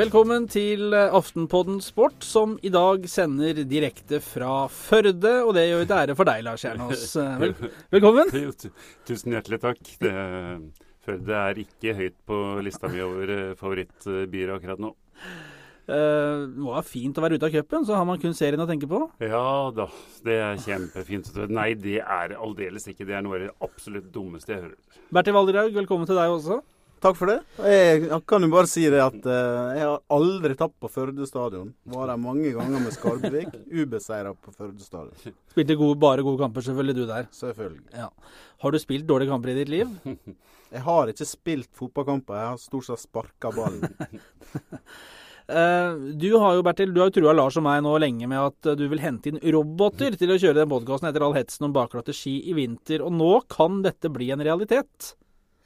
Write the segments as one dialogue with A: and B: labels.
A: Velkommen til Aftenpodden Sport, som i dag sender direkte fra Førde. Og det gjør til ære for deg, Lars Jernås. Vel, velkommen.
B: Tusen hjertelig takk. Det, Førde er ikke høyt på lista mi over eh, favorittbyer akkurat nå.
A: Uh, det må være fint å være ute av cupen, så har man kun serien å tenke på.
B: Ja da, det er kjempefint. Nei, det er aldeles ikke. Det er noe av det absolutt dummeste jeg hører.
A: Bertil Valderhaug, velkommen til deg også.
C: Takk for det. Jeg kan jo bare si det at uh, jeg har aldri tapt på Førde stadion. Var der mange ganger med Skarbevik. Ubeseira på Førde stadion.
A: Spilte gode, bare gode kamper, selvfølgelig, du der.
C: Selvfølgelig.
A: Ja. Har du spilt dårlige kamper i ditt liv?
C: jeg har ikke spilt fotballkamper. Jeg har stort sett sparka ballen.
A: Uh, du har jo Bertil, du har jo trua Lars og meg nå lenge med at du vil hente inn roboter til å kjøre den podkasten etter all hetsen om bakglatte ski i vinter. Og nå kan dette bli en realitet?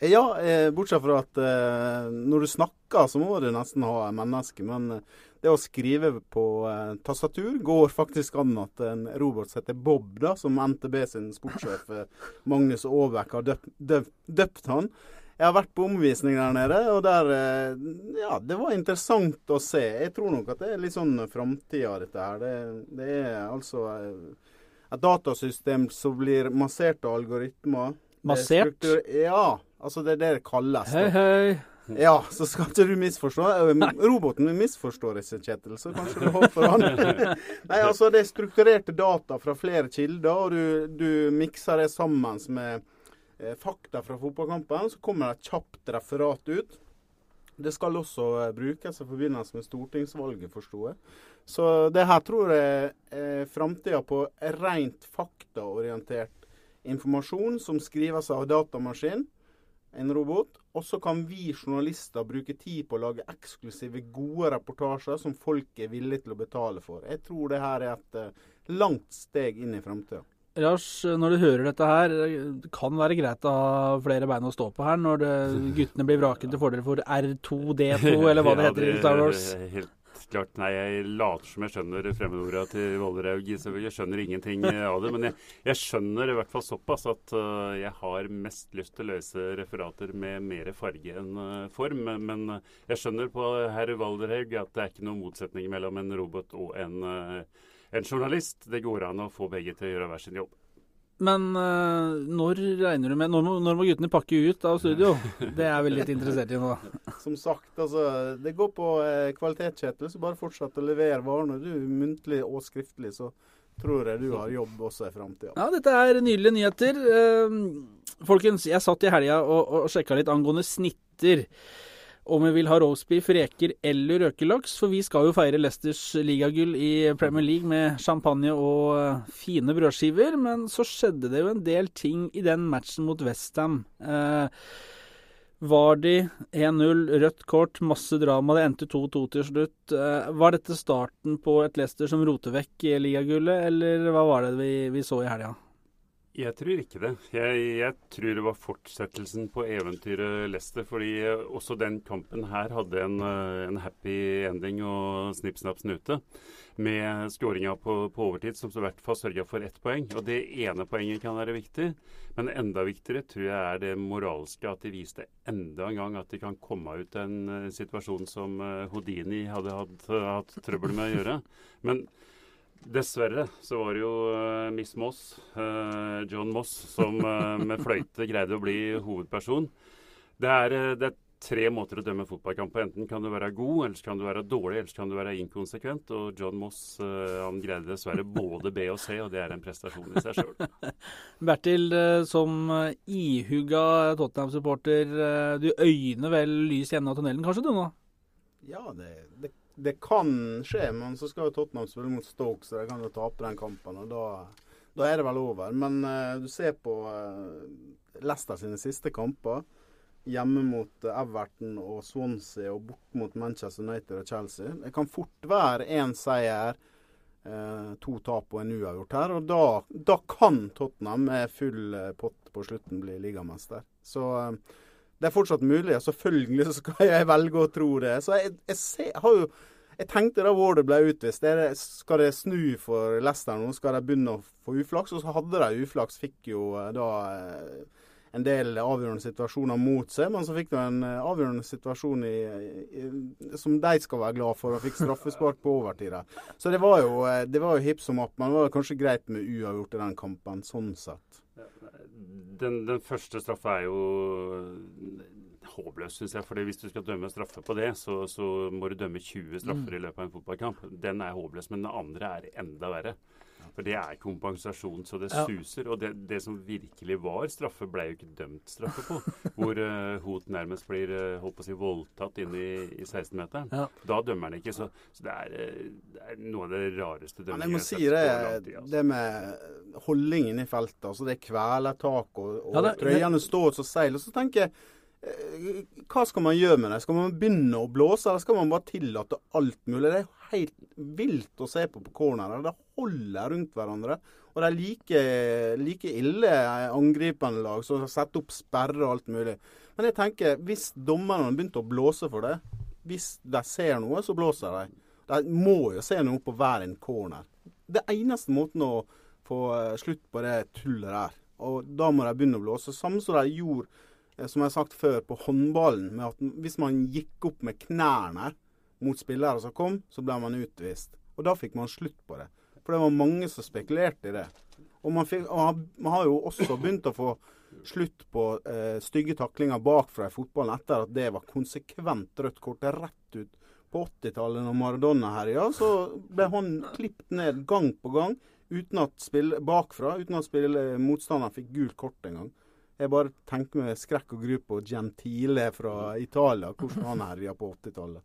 C: Ja, eh, bortsett fra at eh, når du snakker, så må du nesten ha menneske. Men eh, det å skrive på tastatur går faktisk an at en robot som heter Bob, da, som NTB sin sportssjef Magnus Aabæk har døpt, døpt, døpt han. Jeg har vært på omvisning der nede, og der Ja, det var interessant å se. Jeg tror nok at det er litt sånn framtida, dette her. Det, det, er altså et datasystem som blir massert av algoritmer.
A: Massert?
C: Ja. Altså, det er det det kalles.
A: Hei, hei.
C: Ja, så skal ikke du misforstå. Roboten misforstår ikke, Kjetil, så kanskje du håper han Nei, altså, det er strukturerte data fra flere kilder, og du, du mikser det sammen med eh, fakta fra fotballkampen. Så kommer det et kjapt referat ut. Det skal også eh, brukes i forbindelse med stortingsvalget, forsto jeg. Så det her tror jeg er framtida på rent faktaorientert informasjon som skrives av datamaskin en robot. Og så kan vi journalister bruke tid på å lage eksklusive, gode reportasjer som folk er villige til å betale for. Jeg tror det her er et uh, langt steg inn i framtida.
A: Lars, når du hører dette her, det kan være greit å ha flere bein å stå på her når det, guttene blir vraket til fordel for R2D2, eller hva det heter i Star Wars?
B: Helt klart. Nei, jeg later som jeg skjønner fremmedorda til Vollerhaug. Jeg skjønner ingenting av det. Men jeg, jeg, skjønner i hvert fall såpass at uh, jeg har mest lyst til å løse referater med mer farge enn uh, form. Men uh, jeg skjønner på herr Valderhaug at det er ikke noen motsetning mellom en robot og en, en journalist. Det går an å få begge til å gjøre hver sin jobb.
A: Men uh, når regner du med når må, når må, guttene pakke ut av studio? Det er vi litt interessert i nå.
C: Som sagt, altså, det går på eh, kvalitet, Kjetil. Så bare fortsett å levere varene. Du muntlig og skriftlig, så tror jeg du har jobb også i framtida.
A: Ja, dette er nydelige nyheter. Uh, folkens, jeg satt i helga og, og sjekka litt angående snitter om vi vil ha roastbeef, reker eller røkelaks. For vi skal jo feire Leicesters ligagull i Premier League med champagne og eh, fine brødskiver. Men så skjedde det jo en del ting i den matchen mot Westham. Eh, Vardi 1-0, rødt kort, masse drama. Det endte 2-2 til slutt. Eh, var dette starten på et Leicester som roter vekk ligagullet, eller hva var det vi, vi så i helga?
B: Jeg tror ikke det. Jeg, jeg, tror det var fortsettelsen på eventyret Leicester. Fordi også den kampen her hadde en, en happy ending og snipp, snapp, snute. Med skåringa på, på, overtid, som så hvert fall sørga for ett poeng. Og det ene poenget kan være viktig. Men enda viktigere tror jeg er det moralske. At de viste enda en gang at de kan komme ut av en uh, situasjon som Houdini hadde hatt, hatt trøbbel med å gjøre. Men Dessverre så var det jo uh, Miss Moss, uh, John Moss, som uh, med fløyte greide å bli hovedperson. Det er, det er, tre måter å dømme fotballkamp på. Enten kan du være god, eller kan du være dårlig, eller kan du være inkonsekvent. Og John Moss han greide dessverre både B og C, og det er en prestasjon i seg sjøl.
A: Bertil, som ihuga Tottenham-supporter, du øyner vel lys i enden av tunnelen kanskje du nå?
C: Ja, det, det det kan skje, men så skal jo Tottenham spille mot Stoke, så de kan jo tape den kampen. og Da, da er det vel over. Men uh, du ser på uh, Leicester sine siste kamper. Hjemme mot uh, Everton og Swansea og bort mot Manchester United og Chelsea. Det kan fort være én seier, to tap og en uavgjort her. Og da, da, kan Tottenham med full pott på slutten bli ligamester. Så det er fortsatt mulig. og Selvfølgelig skal jeg velge å tro det. Så jeg, jeg, ser, jo jeg tenkte da Warder ble utvist, det, skal det snu for Leicester nå? Skal de begynne å få uflaks? Og så hadde de uflaks. Fikk jo eh, da eh, en del avgjørende situasjoner mot seg, men så fikk de en eh, avgjørende situasjon i, i, som de skal være glad for, og fikk straffespark på overtid. Så det var jo, det jo hipp som opp, men det var kanskje greit med uavgjort i den kampen, sånn sett.
B: Den, den første straffa er jo håpløs, syns jeg. For hvis du skal dømme straffe på det, så, så må du dømme 20 straffer mm. i løpet av en fotballkamp. Den er håpløs. Men den andre er enda verre. For det er kompensasjon så det ja. suser. Og det, det, som virkelig var straffe, ble jo ikke dømt straffe på. hvor uh, Hot nærmest blir uh, holdt på å si voldtatt inn i, i 16-meteren. Ja. Da dømmer han ikke. Så, så det, er, uh, det, er, noe av det rareste dømmingen
C: jeg må si det, tid, altså. det med holdningen i feltet, altså det kvelertak og, og ja, trøyene står og seiler, så tenker jeg hva skal man gjøre med det? Skal man begynne å blåse, eller skal man bare tillate alt mulig? Det er helt vilt å se på på corner. Det holder rundt hverandre. Og det er like, like ille angripende lag som setter opp sperrer og alt mulig. Men jeg tenker, hvis dommerne begynte å blåse for det, hvis de ser noe, så blåser de. De må jo se noe på hver en corner. Det eneste måten å få eh, slutt på det tullet der. Og da må de begynne å blåse. Samme som de gjorde Eh, som jeg har sagt før, på håndballen. med at Hvis man gikk opp med knærne mot spillere som kom, så ble man utvist. Og da fikk man slutt på det. For det var mange som spekulerte i det. Og man, fikk, og man har jo også begynt å få slutt på eh, stygge taklinger bakfra i fotballen etter at det var konsekvent rødt kort rett ut. På 80-tallet, når Maradona herja, så ble han klippet ned gang på gang uten at spill, bakfra, uten at spille, motstanderen fikk gult kort engang. Jeg bare tenker med skrekk og gru på Gentile fra Italia, hvordan han herja på 80-tallet.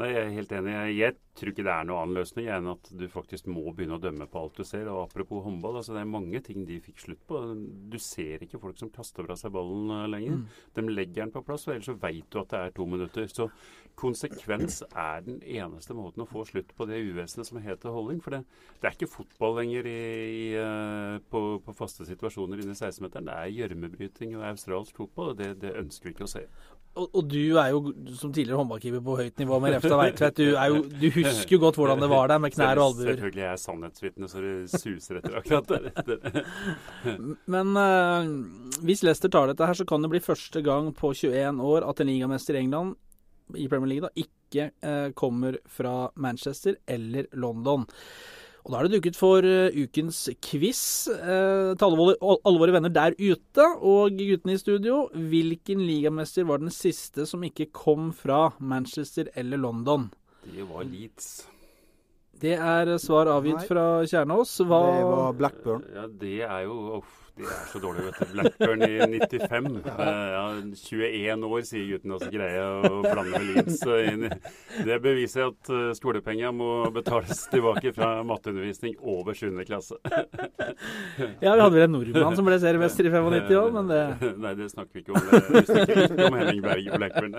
B: Nei, Jeg er helt enig. Jeg tror ikke det er noen annen løsning enn at du faktisk må begynne å dømme på alt du ser. Og Apropos håndball, altså det er mange ting de fikk slutt på. Du ser ikke folk som kaster fra seg ballen uh, lenger. Mm. De legger den på plass, og ellers så veit du at det er to minutter. Så konsekvens er den eneste måten å få slutt på det uvesenet som heter holding. For det, det, er ikke fotball lenger i, i, uh, på, på, faste situasjoner inne i 16-meteren. Det er gjørmebryting og australsk fotball, og det, det ønsker vi ikke å se.
A: Og, og, du er jo som tidligere håndballkeeper på høyt nivå med Refstad Veitvedt. Du, du, husker jo godt hvordan det var der med knær og albuer.
B: Selvfølgelig er jeg sannhetsvitne, så det suser etter akkurat det.
A: Men uh, hvis Leicester tar dette her, så kan det bli første gang på 21 år at en ligamester i England i Premier League da ikke uh, kommer fra Manchester eller London. Og Da er det duket for uh, ukens quiz eh, til alle, alle, våre venner der ute. Og guttene i studio, hvilken ligamester var den siste som ikke kom fra Manchester eller London?
B: Det var Leeds.
A: Det er svar avgitt fra Kjernås.
C: Hva Det var Blackburn.
B: Ja, det er jo uff, de er så dårlige, vet du. Blackburn i 95. Ja, 21 år, sier gutten, og så greier jeg å blande med Leeds. Det beviser at eh, skolepenger må betales tilbake fra matteundervisning over 7. klasse.
A: Ja, vi hadde vel en nordmann som ble seriemester i 95 òg, men det
B: Nei, det snakker vi ikke om. Vi snakker ikke om Henning Berg og Blackburn.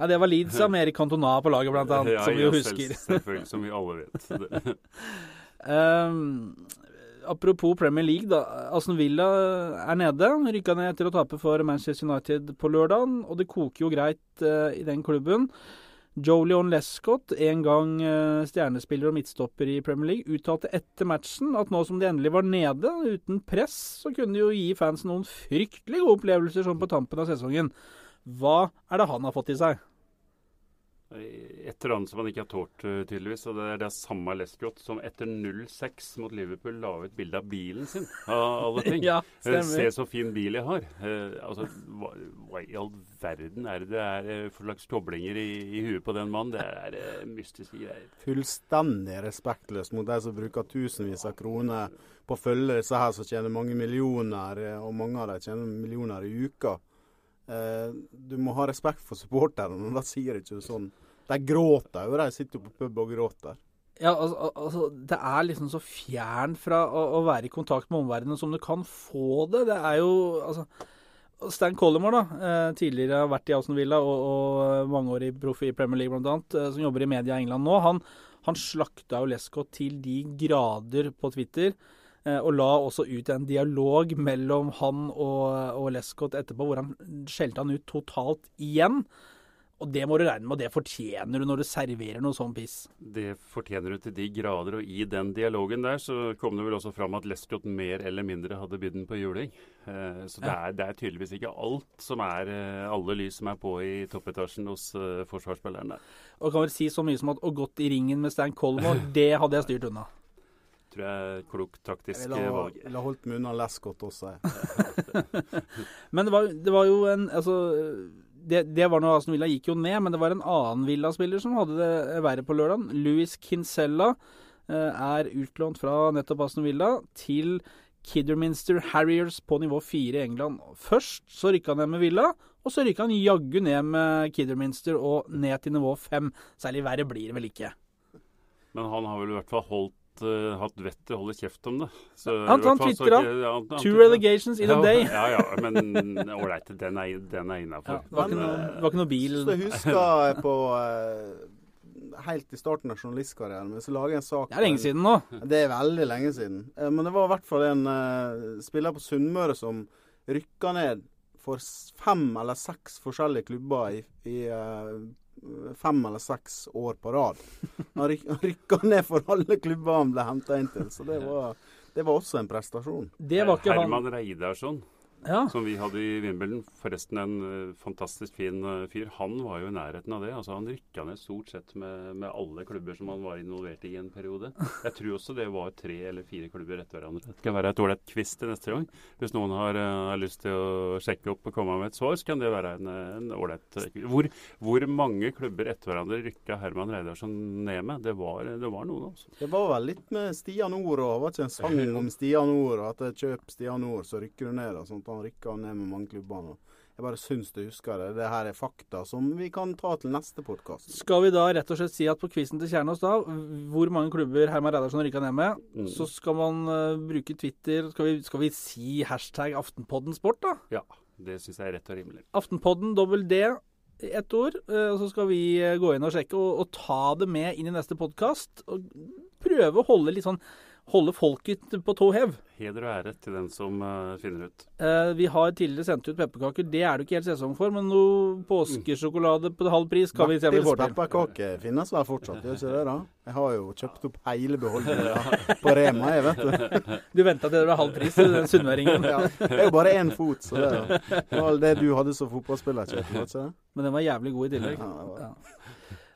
A: Ja, det var Leeds av Erik Cantona på laget, blant annet, ja, som vi jo husker.
B: Selv, selvfølgelig, som vi alle vet.
A: Um, apropos Premier League, da. Aston Villa er nede. Rykka ned til å tape for Manchester United på lørdag, og det koker jo greit uh, i den klubben. Joe Leon Lescott, en gang uh, stjernespiller og midtstopper i Premier League, uttalte etter matchen at nå som de endelig var nede, uten press, så kunne de jo gi fansen noen fryktelig gode opplevelser sånn på tampen av sesongen. Hva er det han har fått i seg?
B: Et eller annet som han ikke har tålt, eh, tydeligvis. Og det er det samme Lescott som etter 0-6 mot Liverpool la ut bilde av bilen sin, av alle ting.
A: ja,
B: eh, Se så fin bil jeg har. Eh, altså, hva, hva, i all verden er det det er for slags toblinger i, i huet på den mannen? Det er uh, mystiske greier.
C: Fullstendig respektløst mot de som bruker tusenvis av kroner på å følge disse her som tjener mange millioner, og mange av dem tjener millioner i uka. Eh, du må ha respekt for supporterne, og da sier ikke sånn. De gråter jo, de sitter jo på pub og gråter.
A: Ja, altså, altså, Det er liksom så fjern fra å, å, være i kontakt med omverdenen som du kan få det. Det er jo altså Stan Collimore, da, eh, tidligere har vært i Aston Villa og, og mangeårig proff i Premier League bl.a., eh, som jobber i media i England nå, han, han slakta jo Lescott til de grader på Twitter. Eh, og la også ut en dialog mellom han og, og Lescott etterpå, hvor han skjelte han ut totalt igjen. Og det må du regne med, og det fortjener du når du serverer noe sånn piss.
B: Det fortjener du til de grader, og i den dialogen der så kom det vel også fram at Lescott mer eller mindre hadde bydd den på juling. Eh, så det, er, det er tydeligvis ikke alt som er eh, alle lys som er på i toppetasjen hos forsvarsspillerne.
A: Og kan vel si så mye som at å gått i ringen med Stan Colmore, det hadde jeg styrt unna.
B: Tror jeg er klokt taktisk
C: Jeg ville ha-
B: valg.
C: ville holdt meg unna Lescott også. jeg.
A: Men det var, det var jo en Altså, det, det var noe Aston Villa gikk jo ned, men det var en annen Villa-spiller som hadde det verre på lørdag. Louis Kinsella eh, er utlånt fra nettopp Aston Villa til Kidderminster Harriers på nivå 4 i England. Først så rykka han ned med Villa, og så rykka han jaggu ned med Kidderminster og ned til nivå 5. Særlig verre blir det vel ikke.
B: Men han har vel i hvert fall holdt, eh, hatt vett til å holde kjeft om det. Så
A: Han- han
B: ikke- ja,
A: Two relegations in a day.
B: Ja, ja, men ålreit, den er, den er innafor.
A: det, var ikke noe, det var ikke noe bil.
C: Så jeg husker på eh, Helt i starten av journalistkarrieren min, så lager jeg en sak
A: Det er lenge siden nå.
C: Det er veldig lenge siden. Eh, Men det var i hvert fall en uh, spiller på Sunnmøre som rykka ned for fem eller seks forskjellige klubber i, i eh, fem eller seks år på rad. Han ryk, rykka ned for alle klubber han ble henta inn til, så det var, det var også en prestasjon.
A: Det var ikke han
B: Herman Reidarsson,
A: Ja.
B: som vi hadde i Wimbledon. Forresten en eh, fantastisk fin eh, fyr. Han var jo i nærheten av det. altså Han rykka ned stort sett med, med alle klubber som han var involvert i i en periode. Jeg tror også det var tre eller fire klubber etter hverandre. Det kan være et ålreit quiz til neste gang. Hvis noen har, har lyst til å sjekke opp og komme med et svar, så kan det være en ålreit quiz. hvor, hvor mange klubber etter hverandre rykka Herman Reidarsson ned med? Det var, det var noen, altså.
C: Det var vel litt med Stian Nord og var ikke en sang om Stian Nord, og at jeg kjøp Stian Nord, så rykker du ned. og sånt. Han rykka ned med mange klubber nå. Jeg bare syns du husker det. Det her er fakta som vi kan ta til neste podkast.
A: Skal vi da rett og slett si at på quizen til Kjernås da, hvor mange klubber Herman Reidarsson rykka ned med,
B: Mm.
A: så skal man uh, bruke Twitter skal vi, skal vi si hashtag Aftenpodden sport, da?
B: Ja, det syns jeg er rett og rimelig.
A: Aftenpodden dobbel D ett ord. eh, Og så skal vi eh, gå inn og sjekke og, og ta det med inn i neste podkast. Og prøve å holde litt sånn Holde folket på tå hev.
B: Heder og ære til den som uh, finner ut.
A: Uh, vi har tidligere sendt ut pepperkaker. Det er det ikke helt sesong for, men noe påskesjokolade på halv pris kan vi se om vi får til.
C: pepperkaker finnes vel fortsatt, gjør ikke det? da? Jeg har jo kjøpt opp hele beholdningen på Rema, jeg, vet du.
A: Du venta til det var halv pris, den sunnværingen.
C: Ja, det er jo bare én fot, så det det alt det du hadde som fotballspiller, ikke det?
A: Men den var jævlig god i tillegg.
C: Ja, det var
A: Ja.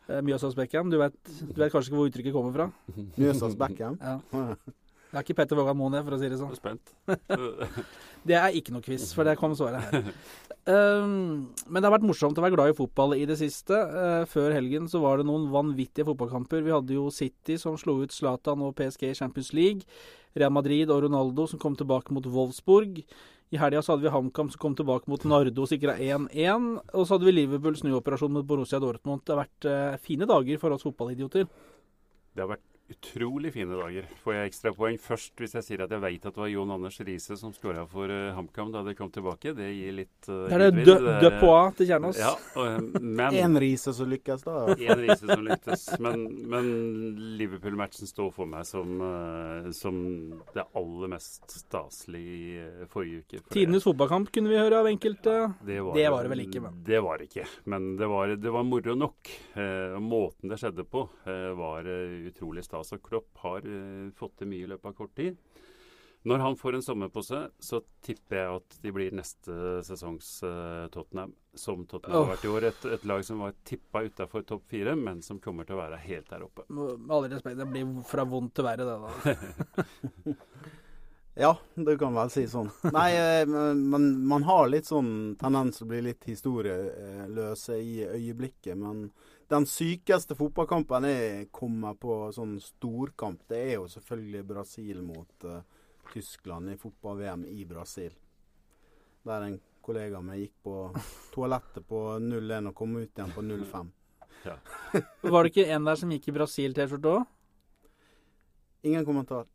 A: Eh, Mjøsas Beckham, du vet, du vet kanskje ikke hvor uttrykket kommer fra?
C: Mjøsas Beckham.
A: Ja. Det er ikke Petter Vågan Moen, for å si det sånn.
B: Jeg er spent.
A: Det er ikke noe quiz, for det kom svaret her. Um, men det har vært morsomt å være glad i fotball i det siste. Uh, før helgen så var det noen vanvittige fotballkamper. Vi hadde jo City som slo ut Zlatan og PSG i Champions League. Real Madrid og Ronaldo som kom tilbake mot Wolfsburg. I helga hadde vi HamKam som kom tilbake mot Nardo og sikra 1-1. Og så hadde vi Liverpool snuoperasjon mot Borussia Dortmund. Det har vært eh, fine dager for oss fotballidioter.
B: Det har vært utrolig fine dager. Får jeg ekstrapoeng først hvis jeg sier at jeg vet at det var Jon Anders Riise som skåra for uh, HamKam da det kom tilbake? Det gir litt uh,
A: Det er det de, de Poix til Kjernos.
B: Ja, uh, men
C: Én Riise som lykkes, da.
B: En Riise som lyktes. Men, men Liverpool-matchen står for meg som, uh, som det aller mest staselige i forrige uke. For
A: Tidenes fotballkamp kunne vi høre av enkelte.
B: det, var,
A: det var det vel ikke, men.
B: Det var det ikke. Men det var, det var moro nok. Eh, måten det skjedde på, var utrolig stas. Og Klopp har eh, fått til mye i løpet av kort tid. Når han får en sommerpose, så tipper jeg at de blir neste sesongs uh, Tottenham. Som Tottenham
A: oh.
B: har vært i år. Et, et lag som var tippa utafor topp fire, men som kommer til å være helt der oppe.
A: Med all respekt, det blir fra vondt til verre, det da.
C: Ja, du kan vel si sånn. Nei, eh, men man har litt sånn tendens til å bli litt historieløse i øyeblikket. Men den sykeste fotballkampen jeg kommer på sånn storkamp, det er jo selvfølgelig Brasil mot uh, Tyskland i fotball-VM i Brasil. Der en kollega av meg gikk på toalettet på 0-1 og kom ut igjen på 0-5.
A: Var det ikke en der som gikk i Brasil-T-skjorte òg?
C: Ingen kommentar.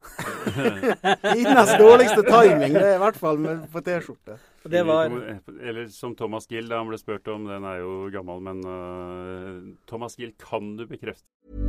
C: Inas dårligste timing, det er i hvert fall med, på T-skjorte.
A: Det var
B: Eller som Thomas Gill, da han ble spurt om, den er jo gammel, men uh, Thomas Gill, kan du bekrefte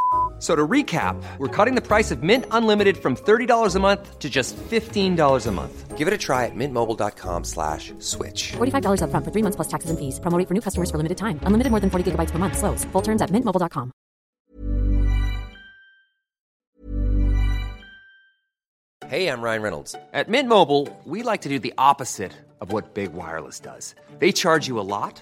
D: So to recap, we're cutting the price of Mint Unlimited from $30 a month to just $15 a month. Give it a try at mintmobile.com slash switch.
E: $45 upfront for three months plus taxes and fees. Promo rate for new customers for limited time. Unlimited more than 40 gigabytes per month. Slows. Full terms at mintmobile.com.
D: Hey, I'm Ryan Reynolds. At Mint Mobile, we like to do the opposite of what Big Wireless does. They charge you a lot,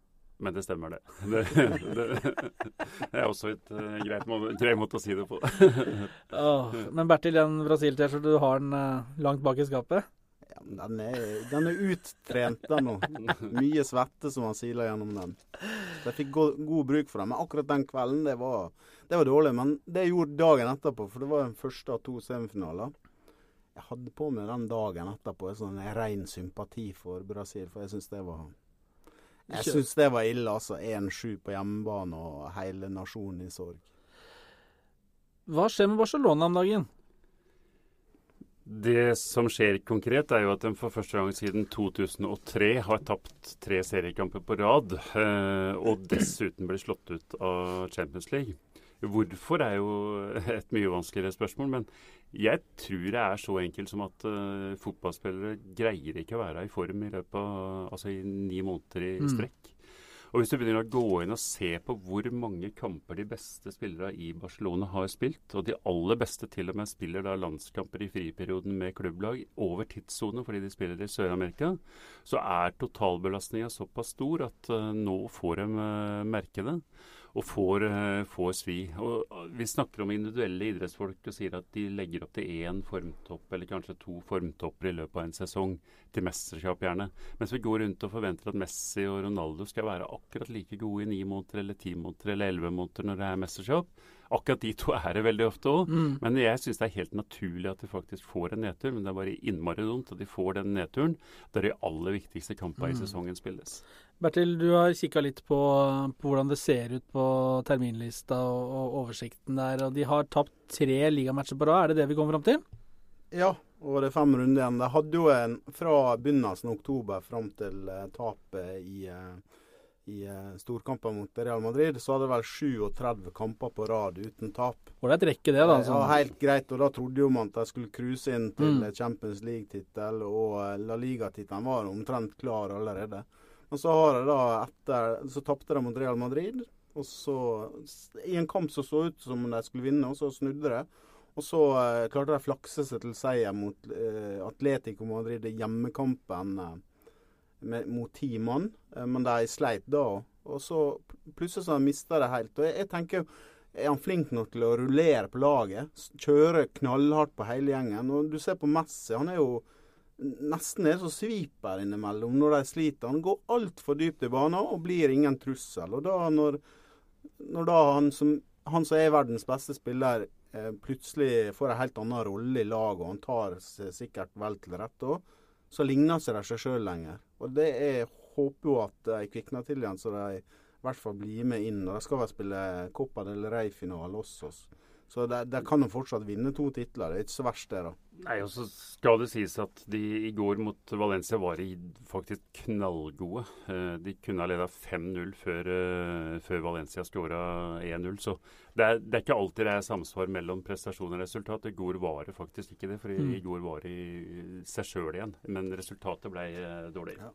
B: men det stemmer, det. Det, det, det er også et uh, greit grei måte å si det på.
A: oh, men Bertil, den Brasil-T-skjorta, du har den uh, langt bak i skapet?
C: Ja, men den er, den er uttrent, den nå. Mye svette som har sila gjennom den. Så jeg fikk go god bruk for den. Men akkurat den kvelden, det var, det var dårlig. Men det jeg gjorde dagen etterpå, for det var den første av to semifinaler Jeg hadde på meg den dagen etterpå en sånn ren sympati for Brasil, for jeg syns det var jeg syns det var ille, altså. 1-7 på hjemmebane og hele nasjonen i sorg.
A: Hva skjer med Barcelona om dagen?
B: Det som skjer konkret, er jo at de for første gang siden 2003 har tapt tre seriekamper på rad. Eh, og dessuten ble slått ut av Champions League. Hvorfor er jo et mye vanskeligere spørsmål, men jeg tror det er så enkelt som at uh, fotballspillere greier ikke å være i form i løpet av altså i ni måneder i strekk. Og Hvis du begynner å gå inn og se på hvor mange kamper de beste spillere i Barcelona har spilt, og de aller beste til og med spiller da landskamper i friperioden med klubblag over tidssone fordi de spiller i Sør-Amerika, så er totalbelastninga såpass stor at uh, nå får de uh, merke det og får, uh, får svi. Og Vi snakker om individuelle idrettsfolk og sier at de legger opp til én formtopp eller kanskje to formtopper i løpet av en sesong til mesterskap, gjerne. Mens vi går rundt og forventer at Messi og Ronaldo skal være akkurat like gode i ni måneder eller ti måneder eller elleve måneder når det er mesterskap. Akkurat de to er det veldig ofte òg.
A: Mm.
B: Men jeg syns det er helt naturlig at de faktisk får en nedtur. Men det er bare innmari dumt at de får den nedturen der de aller viktigste kampene i sesongen spilles.
A: Bertil, du har kikka litt på, på hvordan det ser ut på terminlista og, og oversikten der. og De har tapt tre ligamatcher på rad. Er det det vi kommer fram til?
C: Ja, og det er fem runder igjen. De hadde jo en fra begynnelsen av oktober fram til uh, tapet i, uh, i uh, storkampen mot Real Madrid, så hadde det vel 37 kamper på rad uten tap.
A: Ålreit rekke det, da.
C: Ja,
A: sånn.
C: helt greit. Og da trodde jo man at de skulle cruise inn til
A: Mm.
C: Champions League-tittel, og La Liga-tittelen var omtrent klar allerede. Men så har de da etter Så tapte de mot Real Madrid. Og så I en kamp som så ut som de skulle vinne, og så snudde de. Og så eh, klarte de å flakse seg til seier mot eh, Atletico Madrid i hjemmekampen eh, med, mot ti mann. Eh, men de sleit da. Og så plutselig så mista de helt. Og jeg, jeg tenker er han flink nok til å rullere på laget? Kjøre knallhardt på hele gjengen? Og du ser på Messi, han er jo nesten er så sviper innimellom når de sliter. Han går altfor dypt i banen og blir ingen trussel. Og da når, når da han som, han som er verdens beste spiller, eh, plutselig får en helt annen rolle i laget, og han tar seg sikkert vel til rette òg, så ligner ikke de seg sjøl lenger. Og det er håper jo at de kvikner til igjen, så de i hvert fall blir med inn. Og de skal vel spille Copa del Rey-finale også. Så de, de kan jo fortsatt vinne to titler. Det er ikke så verst, det, da.
B: Nei, og så skal det sies at de i går mot Valencia var de faktisk knallgode. Eh, De kunne ha leda 5-0 før, eh, før Valencia skåra 1-0. Så det er, det er ikke alltid det er samsvar mellom prestasjon og resultat. I går var det faktisk ikke det, for i,
A: Mm.
B: i går var det seg sjøl igjen. Men resultatet ble dårligere. dårlig.
C: Ja.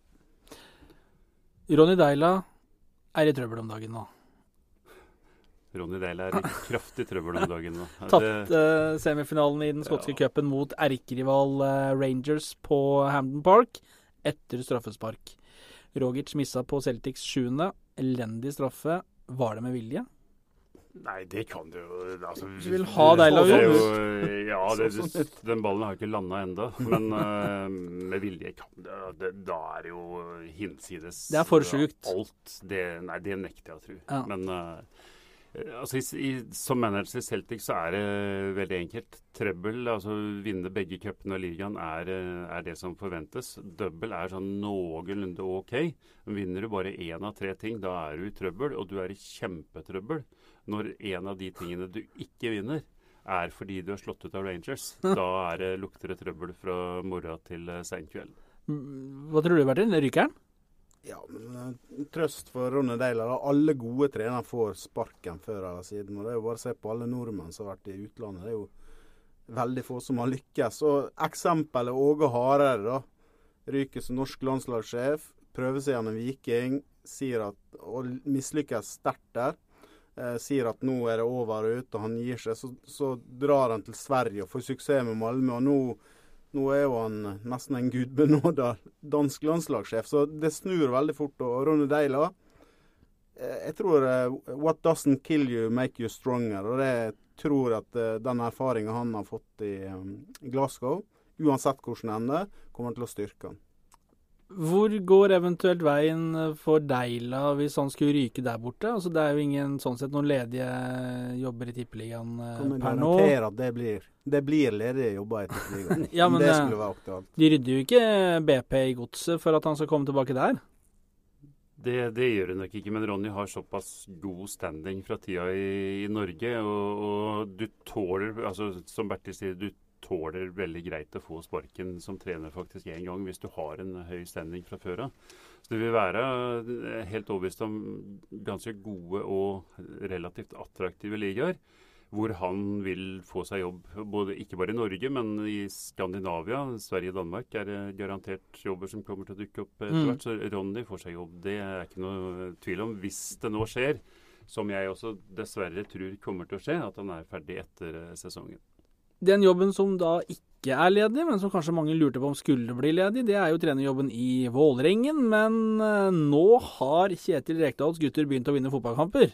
A: Ronny Deila er i trøbbel om dagen nå.
B: Ronny Dale er i kraftig trøbbel om dagen nå. Det-
A: eh, semifinalen i den skotske
B: Ja.
A: cupen mot erkerival uh, Rangers på Hamden Park etter straffespark. Rogic missa på Celtics sjuende. Elendig straffe. Var det med vilje?
B: Nei, det kan du jo altså,
A: Du vil ha Deila
B: det er
A: ut?
B: Ja, det, det, den ballen har ikke landa ennå. Men uh, med vilje kan det, det, Da er det jo hinsides
A: Det er for sjukt.
B: Alt. Det, nei, det nekter jeg å tro.
A: Ja.
B: Men eh, altså, i, som manager i Celtic så er det veldig enkelt. Trøbbel, altså vinne begge cupene og ligaen, er, eh, er det som forventes. Double er sånn noenlunde OK. Vinner du bare én av tre ting, da er du i trøbbel, og du er i kjempetrøbbel når en av de tingene du ikke vinner, er fordi du er slått ut av Rangers. Da er det, lukter det trøbbel fra morgen til eh, senkveld.
A: Hva tror du, Bertil? Ryker han?
C: Ja, men eh, trøst for Ronny Deiler. Alle gode trenere får sparken før eller siden. og Det er jo bare å se på alle nordmenn som har vært i utlandet. Det er jo veldig få som har lykkes. Og Eksempelet Åge Hareide. da. Ryker som norsk landslagssjef. Prøver seg gjennom Viking. Sier at, og mislykkes sterkt der. Eh, sier at nå er det over og ut, og han gir seg. Så, så drar han til Sverige og får suksess med Malmö. og nå nå er jo han nesten en gudbenåda dansk landslagssjef, så det snur veldig fort. Og Ronny Deila eh, Jeg tror eh, 'what doesn't kill you, make you stronger'. Og det tror at eh, den erfaringa han har fått i Glasgow, uansett hvordan det ender, kommer til å styrke han.
A: Hvor går eventuelt veien for Deila hvis han skulle ryke der borte? Altså, det er jo ingen sånn sett noen ledige jobber i Tippeligaen eh, per nå.
C: garantere at det blir, det blir ledige jobber i Tippeligaen.
A: Ja, men
C: det
A: det-
C: skulle være aktuelt.
A: De rydder jo ikke BP i godset for at han skal komme tilbake der.
B: Det, det gjør hun nok ikke, men Ronny har såpass god standing fra tida i, i Norge. Og, og du tåler, altså som Bertil sier, du tåler veldig greit å få sparken som trener faktisk én gang hvis du har en høy standing fra før av. Så det vil være eh, helt overbevist om ganske gode og relativt attraktive ligaer. Hvor han vil få seg jobb, både, ikke bare i Norge, men i Skandinavia. Sverige og Danmark er det garantert jobber som kommer til å dukke opp etter
A: Mm.
B: hvert. Så Ronny får seg jobb. Det er ikke noe tvil om. Hvis det nå skjer, som jeg også dessverre tror kommer til å skje, at han er ferdig etter eh, sesongen.
A: Den jobben som da ikke er ledig, men som kanskje mange lurte på om skulle bli ledig, det er jo trenerjobben i Vålerengen. Men eh, nå har Kjetil Rekdals gutter begynt å vinne fotballkamper.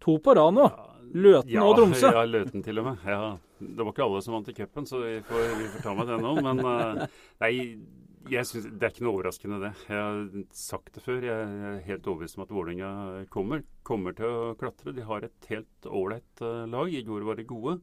A: To på rad nå. Løten
B: ja,
A: og Tromsø.
B: Ja, Løten til og med. Ja, det var ikke alle som vant i cupen, så vi får, vi får ta med det nå. Men eh, nei, jeg synes, det er ikke noe overraskende det. Jeg har sagt det før. Jeg er helt overbevist om at Vålerenga kommer, kommer til å klatre. De har et helt ålreit eh, lag. I går var de gode.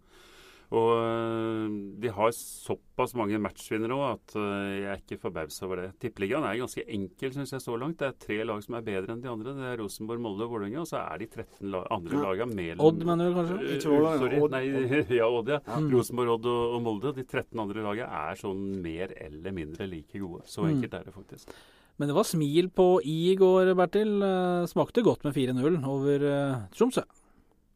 B: Og øh, de har såpass mange matchvinnere òg at øh, jeg er ikke forbausa over det. Tippeligaen er ganske enkel, syns jeg, så langt. Det er tre lag som er bedre enn de andre. Det er Rosenborg, Molde og Vålerenga. Og så er de 13 la andre lagene mer
A: Odd, mener du kanskje?
B: Øh,
C: Ikke Vålerenga,
B: Sorry.
C: Odd.
B: Nei, ja, Odd, ja.
A: Mm.
B: Rosenborg, Odd og, og Molde. De 13 andre lagene er sånn mer eller mindre like gode. Så
A: Mm.
B: enkelt er det faktisk.
A: Men det var smil på i går, Bertil. Eh, Smakte godt med 4-0 over eh, Tromsø.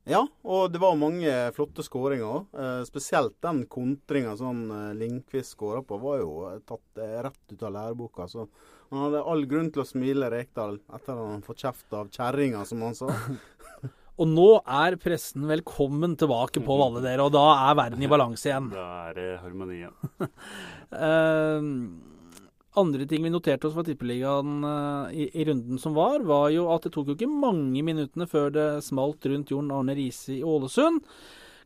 C: Ja, og det var mange flotte skåringer. Eh, spesielt den kontringa som eh, Lindqvist skåra på, var jo eh, tatt eh, rett ut av læreboka. Så han hadde all grunn til å smile, Rekdal, etter at han fått kjeft av kjerringa, som han sa.
A: Og nå er pressen velkommen tilbake på Valle, dere, og da er verden i balanse igjen.
B: Da er det harmoni igjen.
A: Eh, andre ting vi noterte oss fra Tippeligaen eh, i, i runden som var, var jo at det tok jo ikke mange minuttene før det smalt rundt Jon Arne Riise i Ålesund.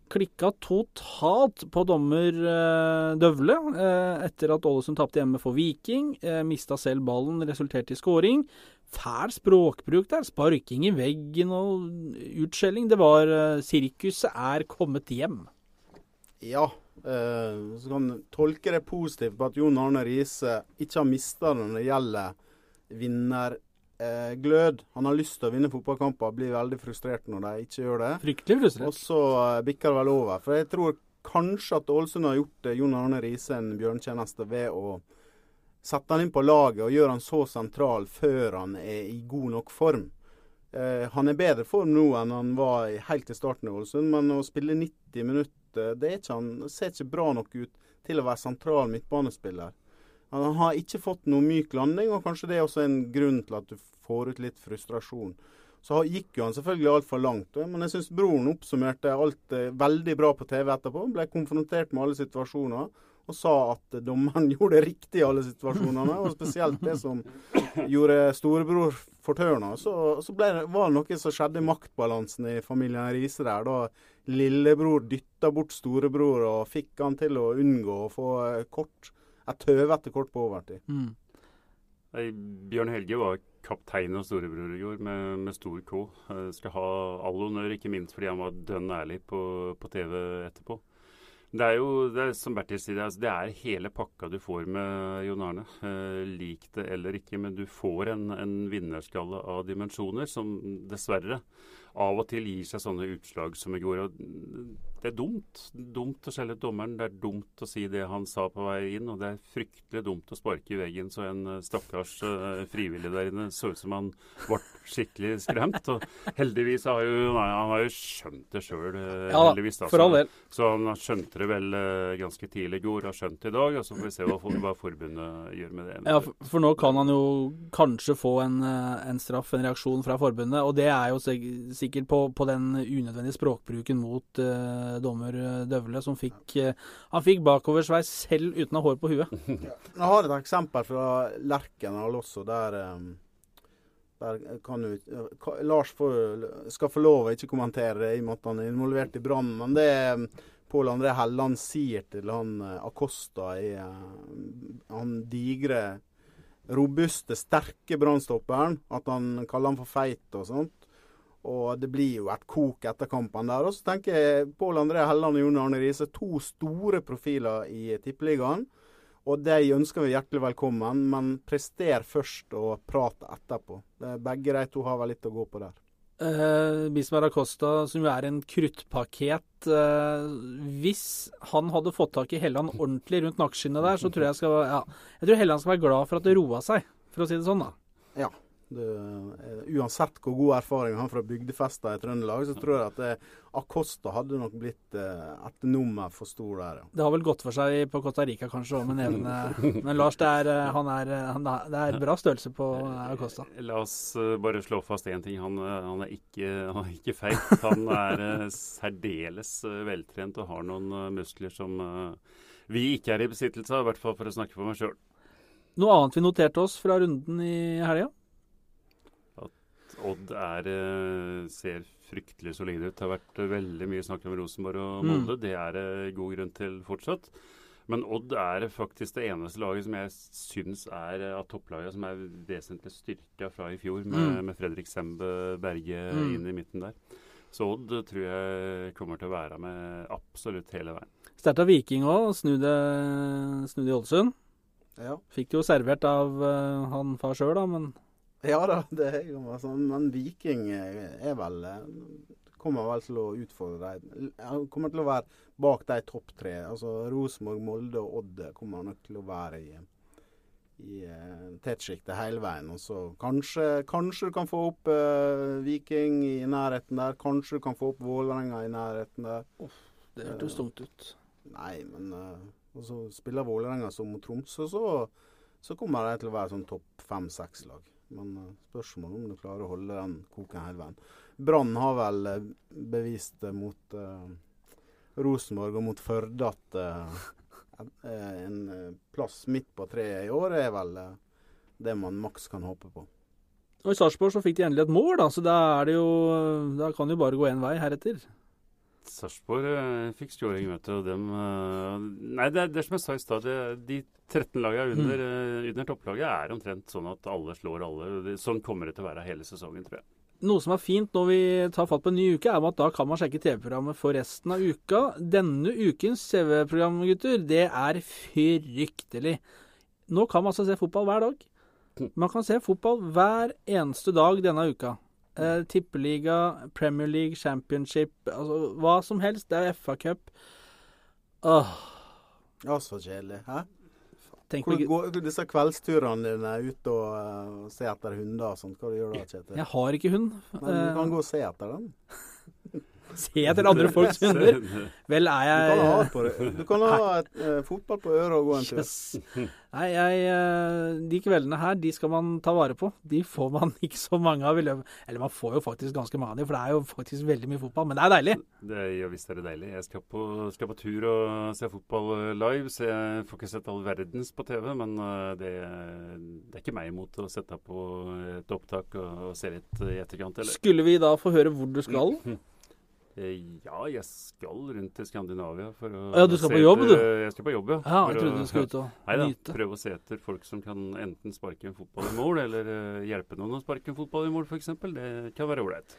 A: Klikka totalt på dommer eh, Døvle eh, etter at Ålesund tapte hjemme for Viking. Mista selv ballen, resulterte i scoring. Fæl språkbruk der. Sparking i veggen og utskjelling. Det var Sirkuset er kommet hjem.
C: Ja, eh, så kan tolke det positivt på at Jon Arne Riise ikke har mista det når det gjelder vinnerglød. Han har lyst til å vinne fotballkamper, blir veldig frustrert når de ikke gjør det.
A: Fryktelig frustrert.
C: Og så uh, bikker det vel over. For jeg tror kanskje at Ålesund har gjort eh, Jon Arne Riise en bjørntjeneste ved å sette han inn på laget og gjøre han så sentral før han er i god nok form. Eh, han er bedre form nå enn han var helt i starten i Ålesund, men å spille 90 minutter det er ikke han, ser ikke bra nok ut til å være sentral midtbanespiller. Han har ikke fått noe myk landing, og kanskje det er også en grunn til at du får ut litt frustrasjon. Så gikk jo han selvfølgelig altfor langt. Men jeg syns broren oppsummerte alt eh, veldig bra på TV etterpå. Ble konfrontert med alle situasjoner. og sa at dommeren gjorde det riktig i alle situasjonene. Og spesielt det som gjorde storebror fortørna. Så, så det, var det noe som skjedde i maktbalansen i familien Riise der. Da lillebror dytta bort storebror og fikk han til å unngå å få kort, et tøvete kort på overtid.
A: Mm.
B: Bjørn Helge var kaptein og storebror i går, med, med stor K. Eh, skal ha all honnør, ikke minst fordi han var dønn ærlig på, på TV etterpå. Det er jo, det er, som Bertil sier, altså, det er hele pakka du får med Jon Arne. Eh, lik det eller ikke, men du får en, en vinnerskalle av dimensjoner som dessverre av og til gir seg sånne utslag som i går. og Det er dumt. Dumt å skjelle ut dommeren. Det er dumt å si det han sa på vei inn. Og det er fryktelig dumt å sparke i veggen så en eh, stakkars uh, frivillig der inne så ut som han ble skikkelig skremt. Og heldigvis har jo, nei, han har jo skjønt det sjøl, uh,
A: ja,
B: heldigvis.
A: Da, del.
B: Så han skjønte det vel uh, ganske tidlig i går, har skjønt det i dag. Og så får vi se hva, hva forbundet gjør med det.
A: Ja, for, for, nå kan han jo kanskje få en, en straff, en reaksjon fra forbundet. Og det er jo sikkert på, på den unødvendige språkbruken mot uh, dommer eh, Døvle, som fikk uh, Han fikk bakoversveis selv uten å ha hår på huet.
C: Ja. Jeg har et eksempel fra Lerkendal også, der, der kan du Lars får, skal få lov å ikke kommentere det i og med at han er involvert i brannen, men det Pål André Helland sier til han Acosta i han digre robuste, sterke brannstopperen. At han kaller han for feit og sånt. Og det blir jo et kok etter kampen der. Og så tenker jeg Pål André Helland og Jon Arne Riise, to store profiler i Tippeligaen. Og de ønsker vi hjertelig velkommen, men prester først og prat etterpå. Begge de to har vel litt å gå på der.
A: Eh, Bismar Acosta, som jo er en kruttpakket eh, Hvis han hadde fått tak i Helland ordentlig rundt nakkeskinnet der, så tror jeg skal, ja, jeg tror Helland skal være glad for at det roa seg, for å si det sånn, da.
C: Ja, det, eh, uansett hvor god erfaring han fra bygdefester i Trøndelag, så tror jeg at det, Acosta hadde nok blitt eh, et nummer for stor der. Ja.
A: Det har vel gått for seg på Costa Rica kanskje òg, med nevene. Men Lars, det er, eh, han er, han er, det er bra størrelse på Acosta.
B: La oss bare slå fast én ting. Han, han, er ikke, han er ikke feit. Han er særdeles veltrent og har noen muskler som vi ikke er i besittelse av, i hvert fall for å snakke for meg sjøl.
A: Noe annet vi noterte oss fra runden i helga?
B: Odd er, eh, ser fryktelig solide ut. Det har vært eh, veldig mye snakk om Rosenborg og Molde. Mm. Det er det god grunn til fortsatt. Men Odd er faktisk det eneste laget som jeg syns er eh, av topplaget som er vesentlig styrka fra i fjor, med, mm. med Fredrik Sembe Berge mm. inn i midten der. Så Odd tror jeg kommer til å være med absolutt hele veien.
A: Sterkt av Viking òg, snu det i Ålesund.
C: Ja.
A: Fikk det jo servert av uh, han far sjøl, da, men
C: ja da, det er jo sånn. Men Viking er vel Kommer vel til å utfordre dem. Kommer til å være bak de topp tre. Altså Rosenborg, Molde og Odd kommer nok til å være i, i uh, tettsjiktet hele veien. Og så kanskje, kanskje, du kan få opp uh, Viking i nærheten der. Kanskje du kan få opp Vålerenga i nærheten der.
A: Uff, det hørtes tungt ut.
C: Nei, men uh, Og så spiller Vålerenga som mot Tromsø, så, så kommer de til å være sånn topp fem-seks lag. Men uh, spørsmålet om du klarer å holde den koken hele veien. Brann har vel uh, bevist det mot Rosenborg og mot Førde at en plass midt på treet i år er vel det man maks kan håpe på.
A: Og I Sarpsborg så fikk de endelig et mål, da, så da, da kan det jo bare gå én vei heretter.
B: Sarpsborg uh, fikk skåring, vet du. Og dem uh, Nei, det er, det som jeg sa i stad. De 13 lagene under, mm. uh, under topplaget er omtrent sånn at alle slår alle. Sånn kommer det til å være hele sesongen, tror jeg.
A: Noe som er fint når vi tar fatt på en ny uke, er at da kan man sjekke TV-programmet for resten av uka. Denne ukens TV-program, gutter, det er fryktelig. Nå kan man altså se fotball hver dag. Mm. Man kan se fotball hver eneste dag denne uka. Eh, Tippeliga, Premier League, Championship, altså hva som helst. Det er FA-cup. Åh.
C: Å, så kjedelig. Hæ?
A: Tenk
C: Hvor går disse kveldsturene dine ut og uh, se etter hunder og sånt? Hva du gjør du da, Kjetil?
A: Jeg har ikke hund.
C: Men du kan uh, gå og se etter den.
A: Se etter andre folks hunder. Vel er
C: Du kan ha,
A: jeg
C: på, du kan ha et, eh, fotball på øret og gå en tur.
A: Yes. Nei, jeg, eh, de kveldene her, de skal man ta vare på. De får man ikke så mange av i løpet Eller man får jo faktisk ganske mange av de, for det er jo faktisk veldig mye fotball. Men det er deilig.
B: Det er visst visst er det deilig. Jeg skal på, skal på tur og se fotball eh, live, så jeg får ikke sett all verdens på TV. Men eh, det, det er ikke meg imot å sette på et opptak og, og se litt i etterkant. Eller?
A: Skulle vi da få høre hvor du skal?
B: Eh, Ja, jeg skal rundt til Skandinavia for å
A: Ja, du skal på jobb, du?
B: Jeg skal på jobb, ja.
A: Ja, jeg trodde du skulle ut og
B: Neida,
A: nyte.
B: prøve å se etter folk som kan enten sparke en fotball i mål, eller eh, hjelpe noen å sparke en fotball i mål, f.eks. Det kan være ålreit.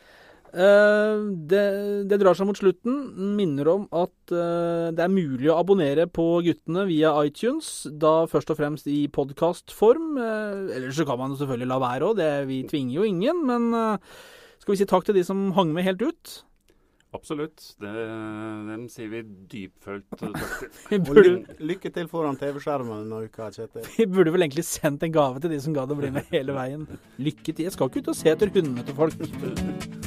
A: Uh, det, det drar seg mot slutten. Minner om at uh, det er mulig å abonnere på guttene via iTunes. Da først og fremst i podkastform. Uh, ellers så kan man selvfølgelig la være òg, vi tvinger jo ingen. Men eh, skal vi si takk til de som hang med helt ut?
B: Absolutt. Det, dem sier vi dypfølt takk til.
C: Lykke til foran TV-skjermen denne uka, Kjetil.
A: vi burde vel egentlig sendt en gave til de som gadd å bli med hele veien. Lykke til. Jeg skal ikke ut og se etter hundene til folk.